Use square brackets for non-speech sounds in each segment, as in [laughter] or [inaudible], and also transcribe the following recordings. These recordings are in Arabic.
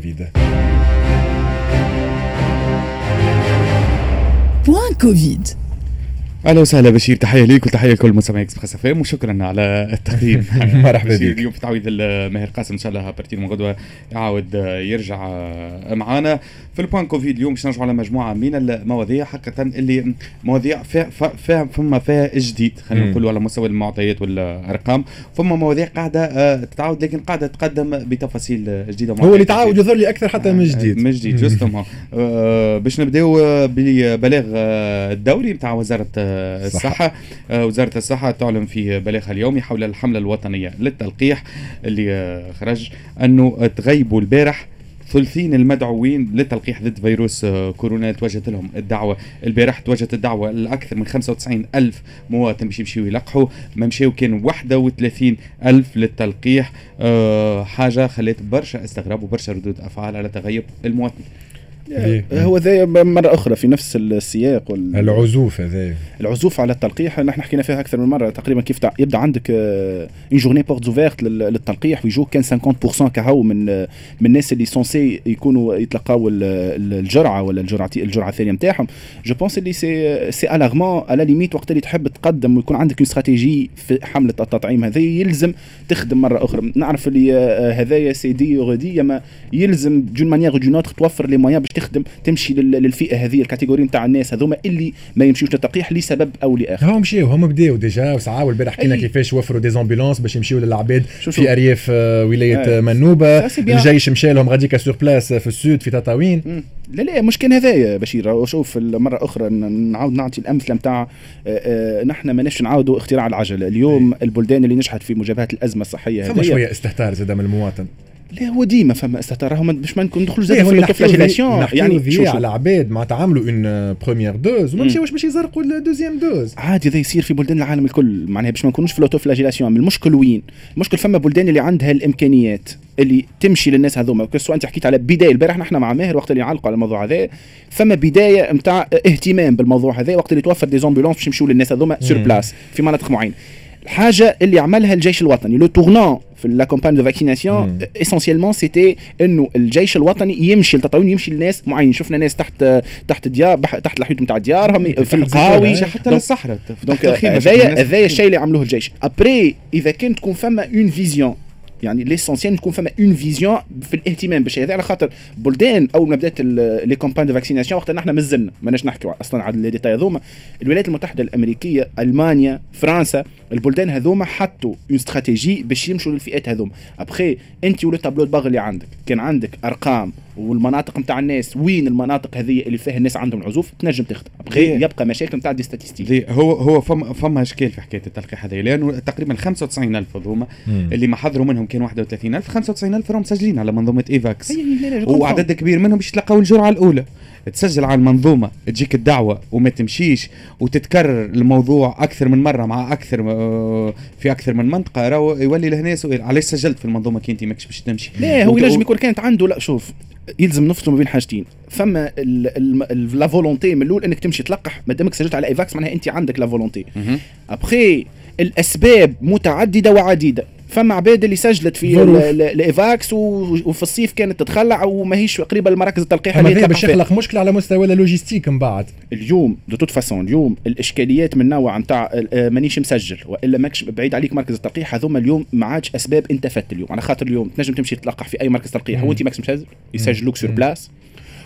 كوفيد Point كوفيد أهلا وسهلا بشير تحية ليك وتحية لكل مستمعي Express FM وشكرا على التقديم. [laughs] مرحبا بشير بك. اليوم في تعويض ماهر قاسم إن شاء الله à partir من غدوة يعاود يرجع معنا في ال Point كوفيد اليوم باش نرجعوا على مجموعة من المواضيع حقيقه اللي مواضيع فيها فيها فما فيها جديد خلينا. نقولوا على مستوى المعطيات والأرقام. فما مواضيع قاعدة آه، تتعاود لكن قاعدة تقدم بتفاصيل جديدة هو اللي تعاود. يظهر لي أكثر حتى من جديد. من جديد جوستومون آه، باش نبداو آه، ببلاغ آه، الدوري نتاع وزارة صحة. الصحة. آه، وزارة الصحة تعلن في بلاغها اليومي حول الحملة الوطنية للتلقيح اللي آه، خرج أنه تغيبوا البارح ثلثين المدعوين للتلقيح ضد فيروس آه، كورونا. توجهت لهم الدعوة البارح توجهت الدعوة لأكثر من 95 ألف مواطن باش يمشيو يلقحوا. ما مشاو كان 31 ألف للتلقيح. أه حاجة خلت برشا استغراب وبرشا ردود أفعال على تغيب المواطن. إيه. هو ذا مرة أخرى في نفس السياق وال... العزوف هذا العزوف على التلقيح نحن حكينا فيها أكثر من مرة تقريبا كيف تع... يبدأ عندك une journée porte ouverte للتلقيح ويجوك كان 50% كهو من آه، من الناس اللي censés يكونوا يتلقاو ال- ال- الجرعة ولا الجرعة الجرعة الثانية نتاعهم je pense اللي c'est c'est alarmant à la limite وقت اللي تحب تقدم ويكون عندك استراتيجي في حملة التطعيم هذه يلزم تخدم مرة أخرى. نعرف اللي آه، هذايا c'est des أما يلزم d'une manière donc توفر les moyens باش تخدم تمشي لل- للفئة هذه ال catégorie نتاع الناس هذوما اللي ما يمشيوش للتلقيح لسبب أو لآخر هم مشيو هم بداو déjà وساعة البارح حكينا أي. كيفاش وفروا des ambulances باش يمشيو للعباد. في أرياف آه، ولاية أي. آه، منوبة. الجيش مشى لهم غاديكا sur place في ال sud في تطاوين مم. لا لا مش كان هذايا بشير شوف مرة أخرى نعاود نعطي الأمثلة نتاع نحن ماناش نعاودوا اختراع العجلة اليوم البلدان اللي نجحت في مواجهة الأزمة الصحية هذه شوية استهتار زاد من المواطن لا هو ديما فما استهتار راهو ما- باش ما إيه، زاد هو في نحكيو ال flagellation يعني يعني شوف على. عباد معناتها عملوا une première dose وما. مشاوش باش يزرقوا ال deuxième dose عادي هذا يصير في بلدان العالم الكل معناها باش ما نكونوش في ال autoflagellation المشكل وين؟ المشكل فما بلدان اللي عندها الإمكانيات اللي تمشي للناس هذوما كسوا أنت حكيت على بداية البارح نحن مع ماهر وقت اللي علقوا على الموضوع هذا فما بداية نتاع اهتمام بالموضوع هذا وقت اللي توفر des ambulances باش يمشيو للناس هذوما sur. place في مناطق معينة الحاجة اللي عملها الجيش الوطني. le tournant في la campagne de vaccination مم. essentiellement c'était إنه الجيش الوطني يمشي للتطعيم يمشي لناس معين شفنا ناس تحت تحت ديار تحت الحيوط نتاع ديارهم في القهاوي حتى donc- للصحراء donc هذايا هذايا الشيء اللي عملوه الجيش. après إذا كان تكون فما une vision يعني l'essentiel تكون فما une vision في الاهتمام بالشيء هذا على خاطر بلدان أول ما بدأت les campagnes de vaccination وقتها نحن مازلنا ماناش نحكيو أصلا على les détails هذوما. الولايات المتحدة الأمريكية ألمانيا فرنسا البلدان هذوما حطوا une stratégie باش يمشوا للفئات هذوما. après أنت و le tableau de bord اللي عندك كان عندك أرقام والمناطق نتاع الناس وين المناطق هذه اللي فيها الناس عندهم عزوف تنجم تخدم. ليه؟ يبقى مشاكل نتاع des statistiques des هو هو فما فما إشكال في حكاية التلقيح هذه لأنه تقريبا 95000 هذوما اللي ما حضروا منهم كان 31000 95000 راهم مسجلين على منظومة Evax. وعدد كبير منهم باش يتلقاو الجرعة الأولى. تسجل على المنظومة تجيك الدعوة وما تمشيش وتتكرر الموضوع أكثر من مرة مع أكثر آه، في أكثر من منطقة راهو يولي لهنا سؤال علاش سجلت في المنظومة كي أنت ماكش باش تمشي؟ لا هو ينجم يكون كانت عنده لا شوف يلزم نفصلوا ما بين حاجتين. فما ال- ال- ال- la volonté من الأول إنك تمشي تلقح. ما دامك سجلت على Evax معناها أنت عندك la volonté. après الأسباب متعددة وعديدة. فما عباد اللي سجلت في ظروف. ال- ال- ال Evax وفي الصيف كانت تتخلع وماهيش قريبة لمراكز التلقيح اللي باش. يخلق مشكلة على مستوى ال logistique من بعد اليوم de toute façon اليوم الإشكاليات من نوع نتاع آه، مانيش مسجل وإلا ماكش بعيد عليك مركز التلقيح هذوما اليوم ما عادش أسباب أنت فت اليوم على خاطر اليوم تنجم تمشي تلقح في أي مركز تلقيح. وانت ماكش مسجل يسجلوك sur. place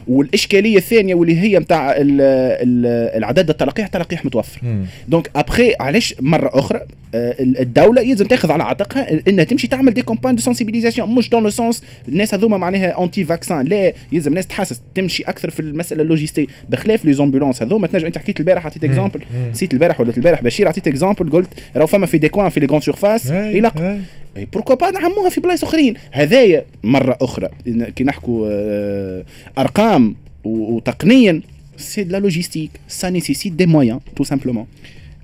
والإشكالية الثانية واللي هي نتاع ال- ال- العدد التلقيح تلقيح متوفر. donc après علاش مرة أخرى آه، الدولة يلزم تاخذ على عاتقها إنها تمشي تعمل des campagnes de sensibilisation مش dans le sens الناس هذوما معناها anti vaccin لا يلزم الناس تحسس تمشي أكثر في المسألة اللوجيستية بخلاف les ambulances هذوما تنجم أنت حكيت البارح عطيت exemple نسيت البارح ولا البارح بشير عطيت exemple قلت راهو فما في des coins في les grandes surfaces يلقوا pourquoi pas نعموها في بلايص أخرين. هذايا مرة أخرى. كي نحكوا آه، أرقام وتقنيا سي la logistique. Ça nécessite des moyens tout simplement.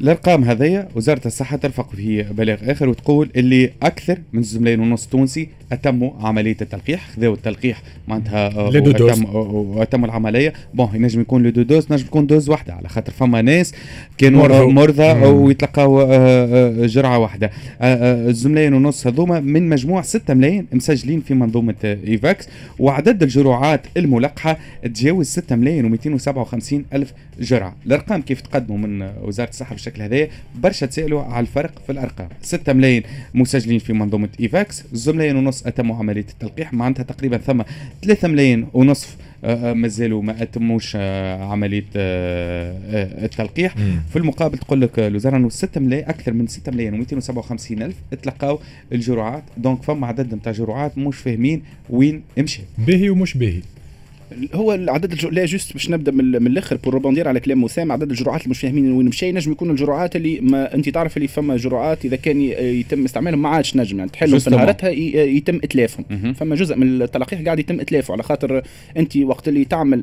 الارقام هذيا وزارة الصحة ترفق في بلاغ آخر وتقول اللي أكثر من زوج ملايين ونص تونسي أتموا عملية التلقيح خذاوا التلقيح معناتها آه، les deux doses. وأتم- وأتموا العملية bon ينجم يكون les deux doses نجم تكون dose واحدة على خاطر فما ناس كانوا. مرضى. ويتلقاو آه، آه، جرعة واحدة آه، آه، ملايين ونص هذوما من مجموع 6 ملايين مسجلين في منظومة آه، Evax وعدد الجرعات الملقحة تجاوز 6 ملايين و257 ألف جرعة الأرقام كيف تقدموا من آه، وزارة الصحة بالشكل هذا برشا تسالوا على الفرق في الأرقام. 6 ملايين مسجلين في منظومة إيفاكس زوج ملايين ونص أتموا عملية التلقيح معناتها تقريبا ثم 3 ملايين ونصف آه، آه، مازالوا ما أتموش آه، عملية التلقيح. مم. في المقابل تقول لك الوزارة إنه 6 ملايين أكثر من 6 ملايين و257 ألف تلقاو الجرعات. donc فما عدد نتاع جرعات مش فاهمين وين مشى باهي ومش باهي. هو العدد الجر... لا juste باش نبدأ من, من الآخر pour répondre على كلام وسام عدد الجرعات اللي مش فاهمين وين مشى نجم يكون الجرعات اللي ما أنت تعرف اللي فما جرعات إذا كان يتم استعمالهم ما عادش نجم يعني تحلهم في. نهارتها. يتم إتلافهم. فما جزء من التلقيح قاعد يتم إتلافه على خاطر أنت وقت اللي تعمل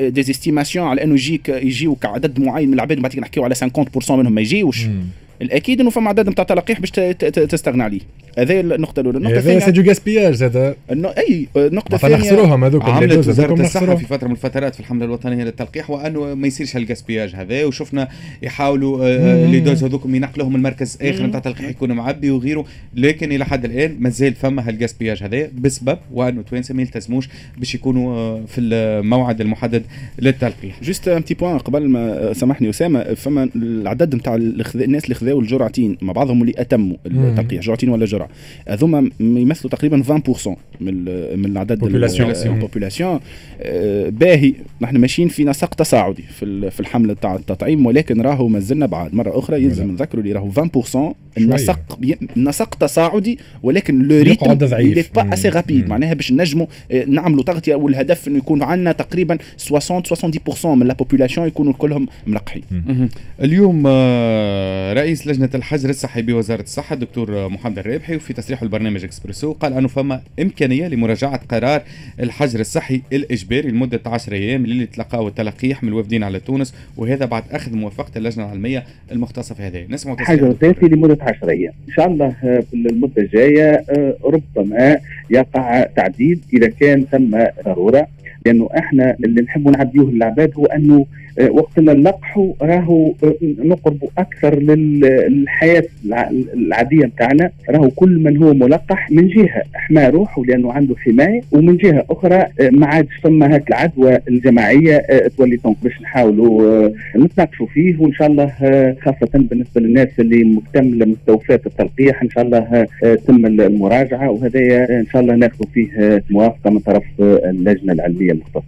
des estimations على أنه يجيك يجيوك عدد معين من العباد بعد نحكيو على 50% منهم ما يجيوش مم. الأكيد إنه فما عدد نتاع تلقيح باش ت- ت- ت- تستغنى عليه هذه النقطة الأولى النقطة هذا سي الثانية de gaspillage هذا انه أي النقطة الثانية نخسروهم هذوك اللي عملت وزارة هذوك الصحة نخسروهم. في فترة من الفترات في الحملة الوطنية للتلقيح وأنه ما يصيرش هال gaspillage هذا وشفنا يحاولوا آه، مم. les doses هذوكم ينقلوهم من مركز آخر. نتاع تلقيح يكون معبي وغيره لكن إلى حد الآن مازال فما هال gaspillage هذا بسبب وأنه توانسة ما يلتزموش باش يكونوا آه، في الموعد المحدد للتلقيح juste un point قبل ما سامحني أسامة فما العدد نتاع الناس اللي خذاوا الجرعتين مع بعضهم اللي اتموا التلقيح جرعتين ولا جرعة هذوما يمثلوا تقريبا 20% من من العدد. ال population باهي نحن ماشيين في نسق تصاعدي في في الحملة تاع التطعيم ولكن راهو مازلنا بعد مرة أخرى يلزم. نذكروا اللي راهو 20% النسق النسق تصاعدي ولكن le rythme ضعيف. pas. assez rapide. معناها باش نجموا آه، نعملوا تغطية والهدف إنه يكون عندنا تقريبا 60 70% من la population يكونوا كلهم ملقحين. اليوم آه، رئيس لجنة الحجر الصحي بوزارة الصحة الدكتور محمد الرابحي وفي تصريحه البرنامج إكسبريسو قال أنه فما إمكانية لمراجعة قرار الحجر الصحي الإجباري لمدة 10 أيام اللي تلقاو التلقيح من الوافدين على تونس وهذا بعد أخذ موافقة اللجنة العلمية المختصة في هذا نسمع تصريح حجر ذاتي لمدة 10 أيام. إن شاء الله آه، في المدة الجاية آه، ربما يقع تعديل إذا كان ثم ضرورة لأنه إحنا اللي نحب نعديوه للعباد هو أنه آه، وقت اللي نلقحوا راهو نقربوا أكثر لل- للحياة الع- العادية متاعنا راهو كل من هو ملقح من جهة حمى روحه لأنه عنده حماية ومن جهة أخرى آه، ما عادش فما هاك العدوى الجماعية آه، تولي دونك باش نحاولوا آه، نتناقشوا فيه وإن شاء الله آه، خاصة بالنسبة للناس اللي مكتملة مستوفات التلقيح إن شاء الله تم المراجعة وهذا إن شاء الله ناخذ فيه موافقة من طرف اللجنة العلمية المختصة.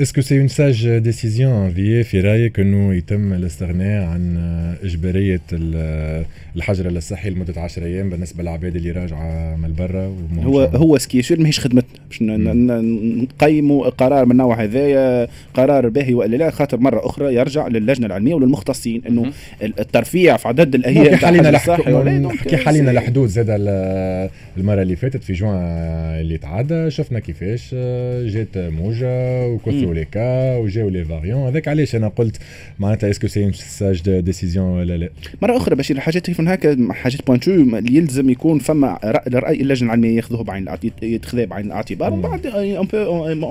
est-ce que c'est une sage décision في في رايك انه يتم الاستغناء عن اجباريه ال- الحجر الصحي لمده 10 أيام بالنسبة للعباد اللي راجعة من برا هو هو ce qui est sûr ماهيش خدمتنا باش نقيموا قرار من النوع هذايا قرار باهي وإلا لا خاطر مرة أخرى يرجع للجنة العلمية وللمختصين إنه الترفيع في عدد الأيام نحكي حالينا نحكي حالينا الحدود زاد ال- المرة اللي فاتت في جوان اللي تعدى شفنا كيفاش آه، جات موجة وكثروا مم. les cas وجاو les variants هذاك علاش أنا قلت معناتها est-ce que c'est sage décision ولا لا مرة أخرى باش الحاجات كيف هكا حاجات pointues يلزم يكون فما راي اللجنة العلمية ياخذوه بعين الاعت- يتخذ بعين الاعتبار. ومن بعد on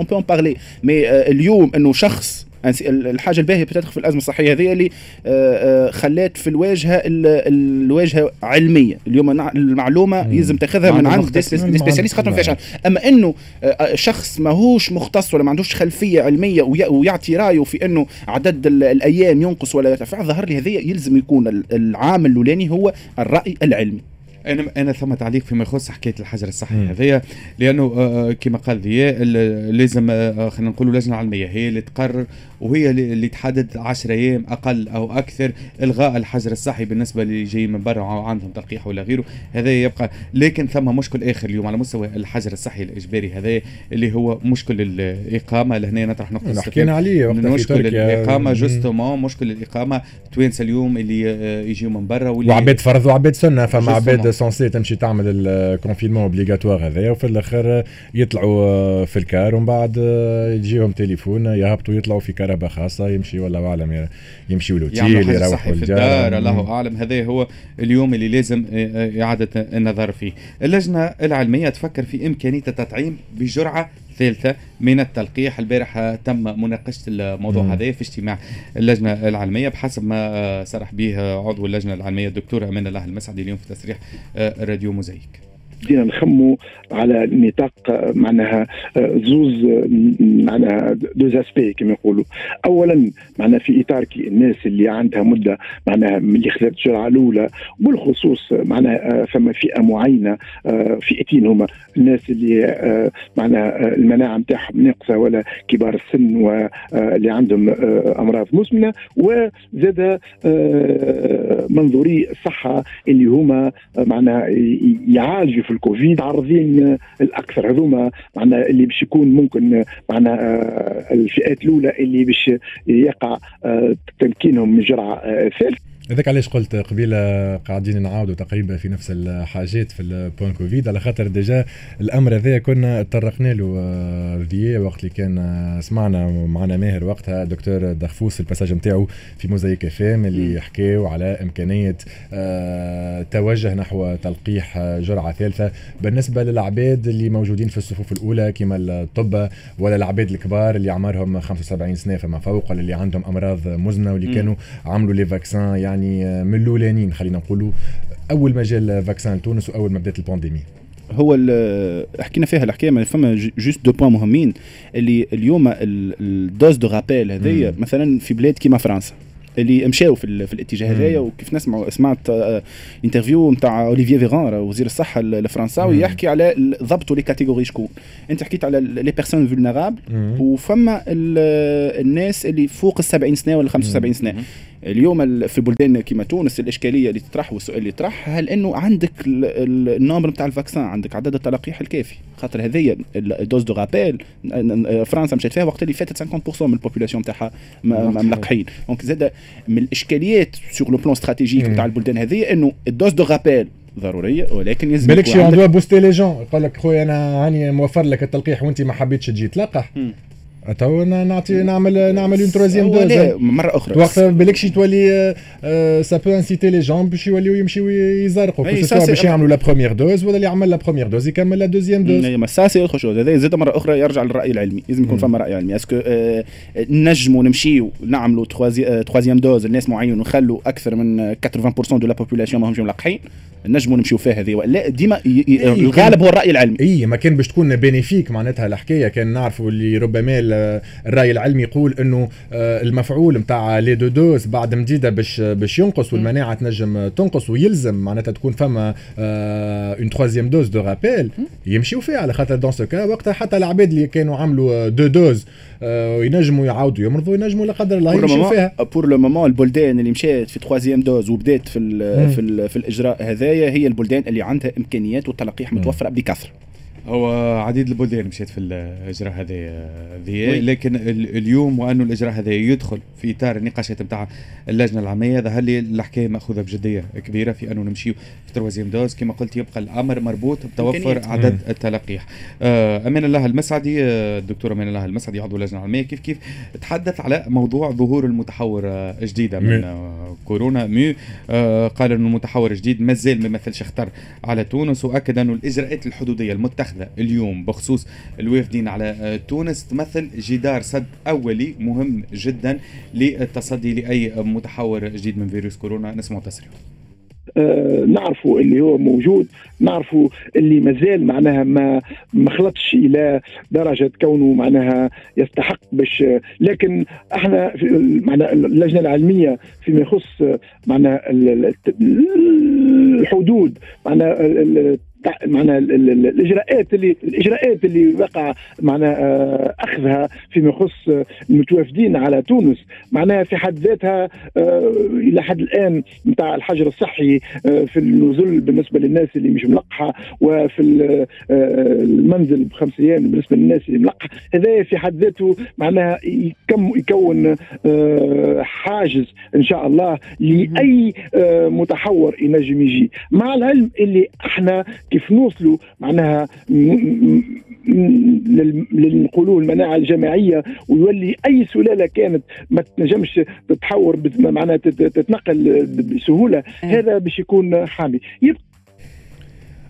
peut en parler mais اليوم إنه شخص الحاجة الباهية بتدخل في الأزمة الصحية هذه اللي آه، آه، خلات في الواجهة ال- الواجهة علمية اليوم المعلومة. يلزم تأخذها من عند سبيسياليست خاطر ما فيهاش. أما إنه آه، شخص ماهوش مختص ولا ما عندوش خلفية علمية وي- ويعطي رأيه في إنه عدد ال- الأيام ينقص ولا يرتفع ظهر لي هذا يلزم يكون ال- العامل الأولاني هو الرأي العلمي أنا أنا ثم تعليق فيما يخص حكاية الحجر الصحي. هذايا لأنه كما قال ضياء ال- لازم خلينا نقولوا لجنة علمية هي اللي تقرر وهي اللي تحدد 10 أيام أقل أو أكثر إلغاء الحجر الصحي بالنسبة اللي جايين من برا وعندهم تلقيح ولا غيره. هذا يبقى لكن ثم مشكل آخر اليوم على مستوى الحجر الصحي الإجباري هذا اللي هو مشكل الإقامة. لهنا نطرح نقطة حكينا عليه مشكل الإقامة. justement مشكل الإقامة توانسة اليوم اللي يجيو من برا واللي وعباد فرض وعباد سنة فما. عباد censés تمشي تعمل ال confinement obligatoire هذايا وفي الآخر يطلعوا في الكار ومن بعد يجيهم تليفون يهبطوا يطلعوا في كار كهرباء خاصة يمشي ولا أعلم يمشي لوتيل حجر يروح صحي في الدار الله أعلم. هذا هو اليوم اللي لازم إعادة النظر فيه. اللجنة العلمية تفكر في إمكانية التطعيم بجرعة ثالثة من التلقيح. البارح تم مناقشة الموضوع هذا في اجتماع اللجنة العلمية. بحسب ما صرح به عضو اللجنة العلمية الدكتور أمان الله المسعدي اليوم في تصريح راديو موزايك. بدينا نخمو على نطاق معناها زوز معناها deux aspects كما يقولوا. اولا معناها في إطار كي الناس اللي عندها مدة معناها اللي خذت الجرعة الأولى وبالخصوص معناها فما فئة معينة فئتين هما الناس اللي معناها المناعة نتاعهم ناقصة ولا كبار السن واللي عندهم أمراض مزمنه وزاد منظوري الصحه اللي هما معناها يعالجوا في الكوفيد عارضين الأكثر هذوما معنا اللي باش يكون ممكن معنا آه، الفئات الأولى اللي باش يقع آه، تمكينهم من جرعة ثالثه هذاك علاش قلت قبيلة قاعدين نعاودوا تقريبا في نفس الحاجات في ال point Covid على خاطر déjà الأمر هذا كنا تطرقنا له في وقت اللي كان سمعنا معنا ماهر وقتها دكتور دخفوس ال passage نتاعو في موزايك اف ام اللي حكاو على إمكانية آه، توجه نحو تلقيح جرعة ثالثة بالنسبة للعباد اللي موجودين في الصفوف الأولى كما الطب ولا العباد الكبار اللي عمرهم 75 سنة فما فوق ولا اللي عندهم أمراض مزنه واللي كانوا عملوا les vaccins يعني يعني من الأولانيين خلينا نقولوا أول ما جاء ال vaccin لتونس وأول ما بدأت ال pandémie هو حكينا فيها الحكاية ما فما juste deux points مهمين اللي اليوم ال dose de rappel هذيا مثلا في بلاد كيما فرنسا. اللي مشاو في, في الاتجاه هذايا وكيف نسمع سمعت interview نتاع اوليفيي فيغان وزير الصحة الفرنساوي يحكي على ضبطوا les catégories شكون. انت حكيت على les personnes vulnérables وفما الناس اللي فوق ال 70 سنة ولا 75 سنة. اليوم في بلدان كما تونس الإشكالية اللي تطرح والسؤال اللي يطرح هل إنه عندك ال nombre نتاع ال vaccin عندك عدد التلقيح الكافي؟ خاطر هذيا ال dose de rappel فرنسا مشات فيها وقت اللي فاتت 50% من ال population نتاعها ملقحين donc زاد من الإشكاليات sur le plan stratégique نتاع البلدان هذه إنه ال dose de rappel ضروريه ولكن يلزم بالك شي عندها booster les gens. يقول لك خويا أنا هاني موفر لك التلقيح وأنت ما حبيتش تجي تلقح تو نعطي نعمل نعمل une troisième dose مرة أخرى. وقت بالكش تولي ça peut inciter les gens باش يوليو يمشيو يزرقوا. سواء باش يعملوا la première dose ولا اللي عمل la première dose يكمل la deuxième dose ما ça c'est autre chose هذا زاد مرة أخرى يرجع للرأي العلمي. لازم يكون فما رأي علمي. est-ce que نجموا نمشيو نعملوا troisième dose لناس معين ونخلوا أكثر من 80% de la population ماهمش ملقحين نجموا نمشيو فيها هذه. ولا ديما الغالب هو الرأي العلمي. أي ما كان باش تكون bénéfique معناتها الحكاية. كان نعرفوا اللي ربما الرأي العلمي يقول إنه آه، المفعول نتاع les deux doses بعد مديده باش باش ينقص والمناعة تنجم تنقص ويلزم معناتها تكون فما une troisième dose de rappel يمشيو فيها. على خاطر dans ce cas وقتها حتى العباد اللي كانوا عملوا deux doses آه، ينجموا يعاودوا يمرضوا ينجموا لا قدر الله يمشيو فيها. pour le moment البلدان اللي مشات في troisième dose وبدات في ال في, ال في الإجراء هذايا هي البلدان اللي عندها إمكانيات وتلقيح متوفرة بكثرة. هو عديد البلدان مشيت في الإجراء هذا ذي. لكن اليوم وانه الإجراء هذا يدخل في إطار النقاشات نتاع اللجنة العلمية ظهر لي الحكاية مأخوذة بجدية كبيرة في أنه نمشيو في troisième dose كما قلت يبقى الأمر مربوط بتوفر عدد التلقيح. آه أمان الله المسعدي آه، الدكتور أمان الله المسعدي عضو اللجنة العلميه كيف كيف تحدث على موضوع ظهور المتحور آه، جديدة من آه كورونا؟ آه قال أنه المتحور الجديد مازال ما يمثلش خطر على تونس وأكد أنه الإجراءات الحدودية المتخذة اليوم بخصوص الوافدين على آه، تونس تمثل جدار سد أولي مهم جدا للتصدي لأي متحور جديد من فيروس كورونا. نسمع تصريح آه نعرفوا اللي هو موجود نعرفوا اللي مازال معناها ما ما خلطش إلى درجة كونه معناها يستحق باش لكن إحنا في معناها اللجنة العلمية فيما يخص معناها الحدود معناها معناها الإجراءات اللي الإجراءات اللي وقع معناها آه، أخذها فيما يخص المتوافدين على تونس. معناها في حد ذاتها آه، إلى حد الآن نتاع الحجر الصحي آه، في النزول بالنسبة للناس اللي مش ملقحة وفي المنزل بخمس أيام بالنسبة للناس اللي ملقحة. هذا في حد ذاته معناها يكون حاجز إن شاء الله لأي متحور ينجم يجي. مع العلم اللي إحنا كيف نوصلوا معناها نقولوا المناعة الجماعية ويولي أي سلالة كانت ما تنجمش تتحور معناها تتنقل بسهولة إيه. هذا باش يكون حامي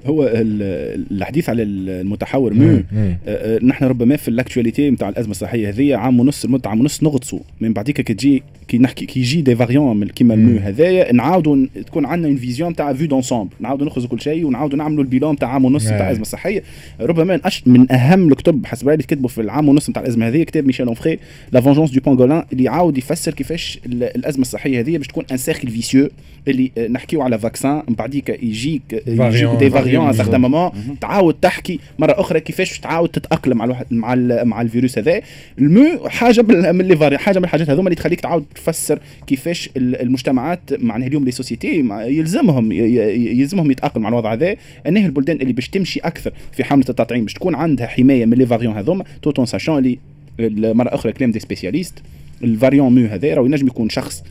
هو الحديث على المتحور مو آه، آه، نحن ربما في ال actualité نتاع الأزمة الصحية هذه عام ونص لمده عام ونص نغطسوا. من بعديك كي تجي كي نحكي كي يجي des variants كيما المو هذايا نعاودوا تكون عندنا une vision تاع vue d'ensemble نعاودوا نخرجوا كل شيء ونعاودوا نعملوا ال bilan تاع عام ونص تاع الازمه الصحيه ربما من, من أهم الكتب حسب رأيي اللي كتبوا في العام ونص تاع الأزمة هذه كتاب ميشيل أونفري La vengeance du pangolin اللي يعاود يفسر كيفاش الأزمة الصحية هذه باش تكون un cercle vicieux اللي نحكيو على vaccin من بعديك يجيك يجيك des variants à certain moment تعاود تحكي مرة أخرى كيفاش تعاود تتأقلم مع الواحد مع مع الفيروس هذا. المو حاجة من les variants حاجة من الحاجات هذوما اللي تخليك تعاود تفسر كيفاش المجتمعات معناها اليوم les sociétés يلزمهم يلزمهم يتاقلموا مع الوضع هذا. انه البلدان اللي باش تمشي أكثر في حملة التطعيم؟ باش تكون عندها حماية من les variants هذوما. tout en sachant اللي مرة أخرى كلام des spécialistes ال variant مو هذا راه ينجم يكون شخص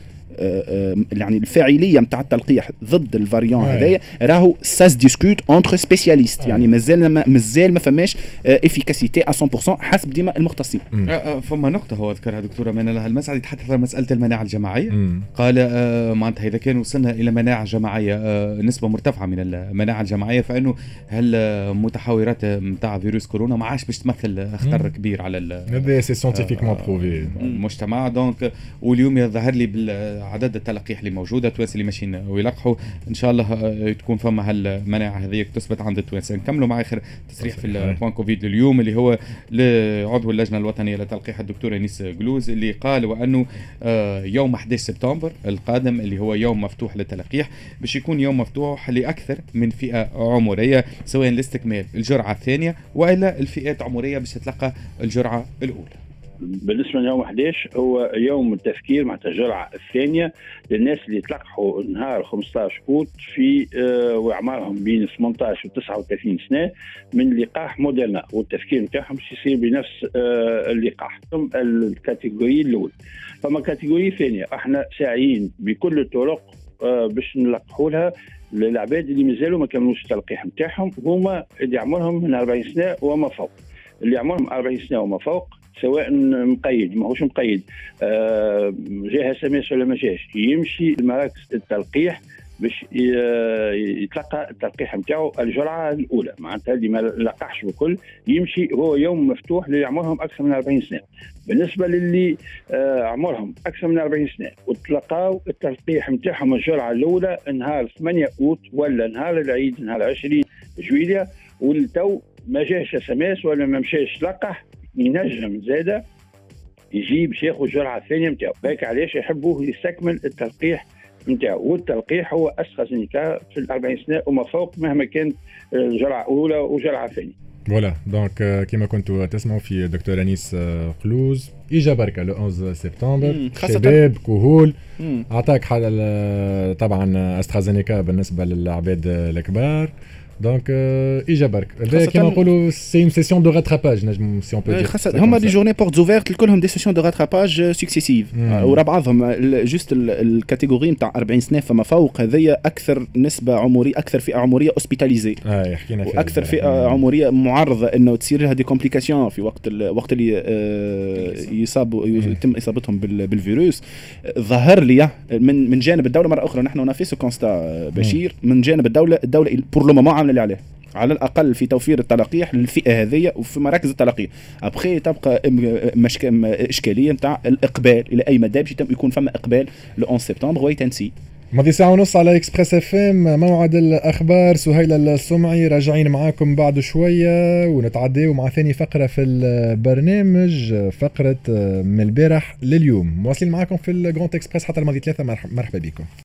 يعني الفاعلية نتاع التلقيح ضد ال variant هذايا راهو ça se discute entre spécialistes يعني مازال ما مازال ما فماش efficacité 100% حسب ديما المختصين. آه، فما نقطة هو ذكرها دكتور أمان الله المسعدي تحدث عن مسألة المناعة الجماعية. قال معناتها إذا كان وصلنا إلى مناعة جماعية نسبة مرتفعة من المناعة الجماعية فإنه هالمتحورات نتاع فيروس كورونا ما عادش باش تمثل خطر كبير على هذا c'est prouvé المجتمع. donc واليوم يظهر لي عدد التلقيح اللي موجوده التوانسه اللي ماشيين ويلقحوا. إن شاء الله آه، تكون فما هالمناعة هذيك تثبت عند التوانسه نكملوا مع آخر تصريح في ال point كوفيد اليوم اللي هو لعضو اللجنة الوطنية لتلقيح الدكتور أنيس قلوز اللي قال وأنه آه، يوم 11 سبتمبر القادم اللي هو يوم مفتوح للتلقيح باش يكون يوم مفتوح لأكثر من فئة عمرية سواء لاستكمال الجرعة الثانية وإلا الفئات عمرية باش تتلقى الجرعة الأولى. بالنسبة ليوم 11 هو يوم التفكير مع الجرعة الثانية للناس اللي تلقحوا نهار 15 أوت في آه وأعمارهم بين 18 و 39 سنة من لقاح موديرنا والتفكير نتاعهم يصير بنفس آه اللقاح ثم الكاتيجوري الأول. فما كاتيجوري ثانية إحنا ساعيين بكل الطرق آه باش نلقحوا لها. للعباد اللي مازالوا ما كملوش التلقيح نتاعهم هما اللي عمرهم من 40 سنة وما فوق. اللي عمرهم 40 سنة وما فوق سواء مقيد ماهوش مقيد. آه جاها سماس ولا ما جاش. يمشي لمراكز التلقيح باش يتلقى التلقيح نتاعو الجرعة الأولى. معناتها اللي ما لقحش بكل يمشي هو يوم مفتوح للي عمرهم أكثر من 40 سنة. بالنسبة للي آه عمرهم أكثر من 40 سنة وتلقاو التلقيح نتاعهم الجرعة الأولى نهار 8 أوت ولا نهار العيد نهار 20 جويليا والتو ما جاش SMS ولا ما مشاش لقح. ينجم زاده يجي باش ياخذ الجرعه الثانية نتاعو هذاك علاش يحبوا يستكمل التلقيح نتاعو والتلقيح هو استرازينيكا في ال 40 سنة وما فوق مهما كانت الجرعة الأولى وجرعة ثانية. voilà donc كما كنتوا تسمعوا في دكتور أنيس قلوز. إجا بركة le 11 سبتمبر شباب كهول. أعطاك طبعا أسترازينيكا بالنسبة للعباد الكبار. donc اجا برك كيما نقولوا c'est une session de rattrapage نجم si on peut dire هما des journées portes ouvertes كلهم des sessions de rattrapage successives ورا بعضهم juste ال catégorie نتاع 40 سنه فما فوق هذيا أكثر نسبه عمريه أكثر فئه عمريه hospitalisée آه حكينا فيها وأكثر فئه عمريه معرضه انه تصير لها des complications في وقت وقت اللي يصابوا يتم اصابتهم بالفيروس ظهر لي من من جانب الدولة مره أخرى نحن نفس constat بشير من جانب الدولة الدولة pour le moment اللي عليه. على الأقل في توفير التلقيح للفئة هذه وفي مراكز التلقيح. ابخي تبقى مشك... إشكالية نتاع الإقبال. إلى أي مدى باش يكون فما إقبال ل 11 سبتمبر ويتنسي ماضي ساعة ونص على Express FM موعد الأخبار. سهيل السمعي. راجعين معاكم بعد شوية ونتعداو مع ثاني فقرة في البرنامج فقرة من البارح لليوم. مواصلين معاكم في ال Grand Express حتى الماضي ثلاثة. مرحبا بكم.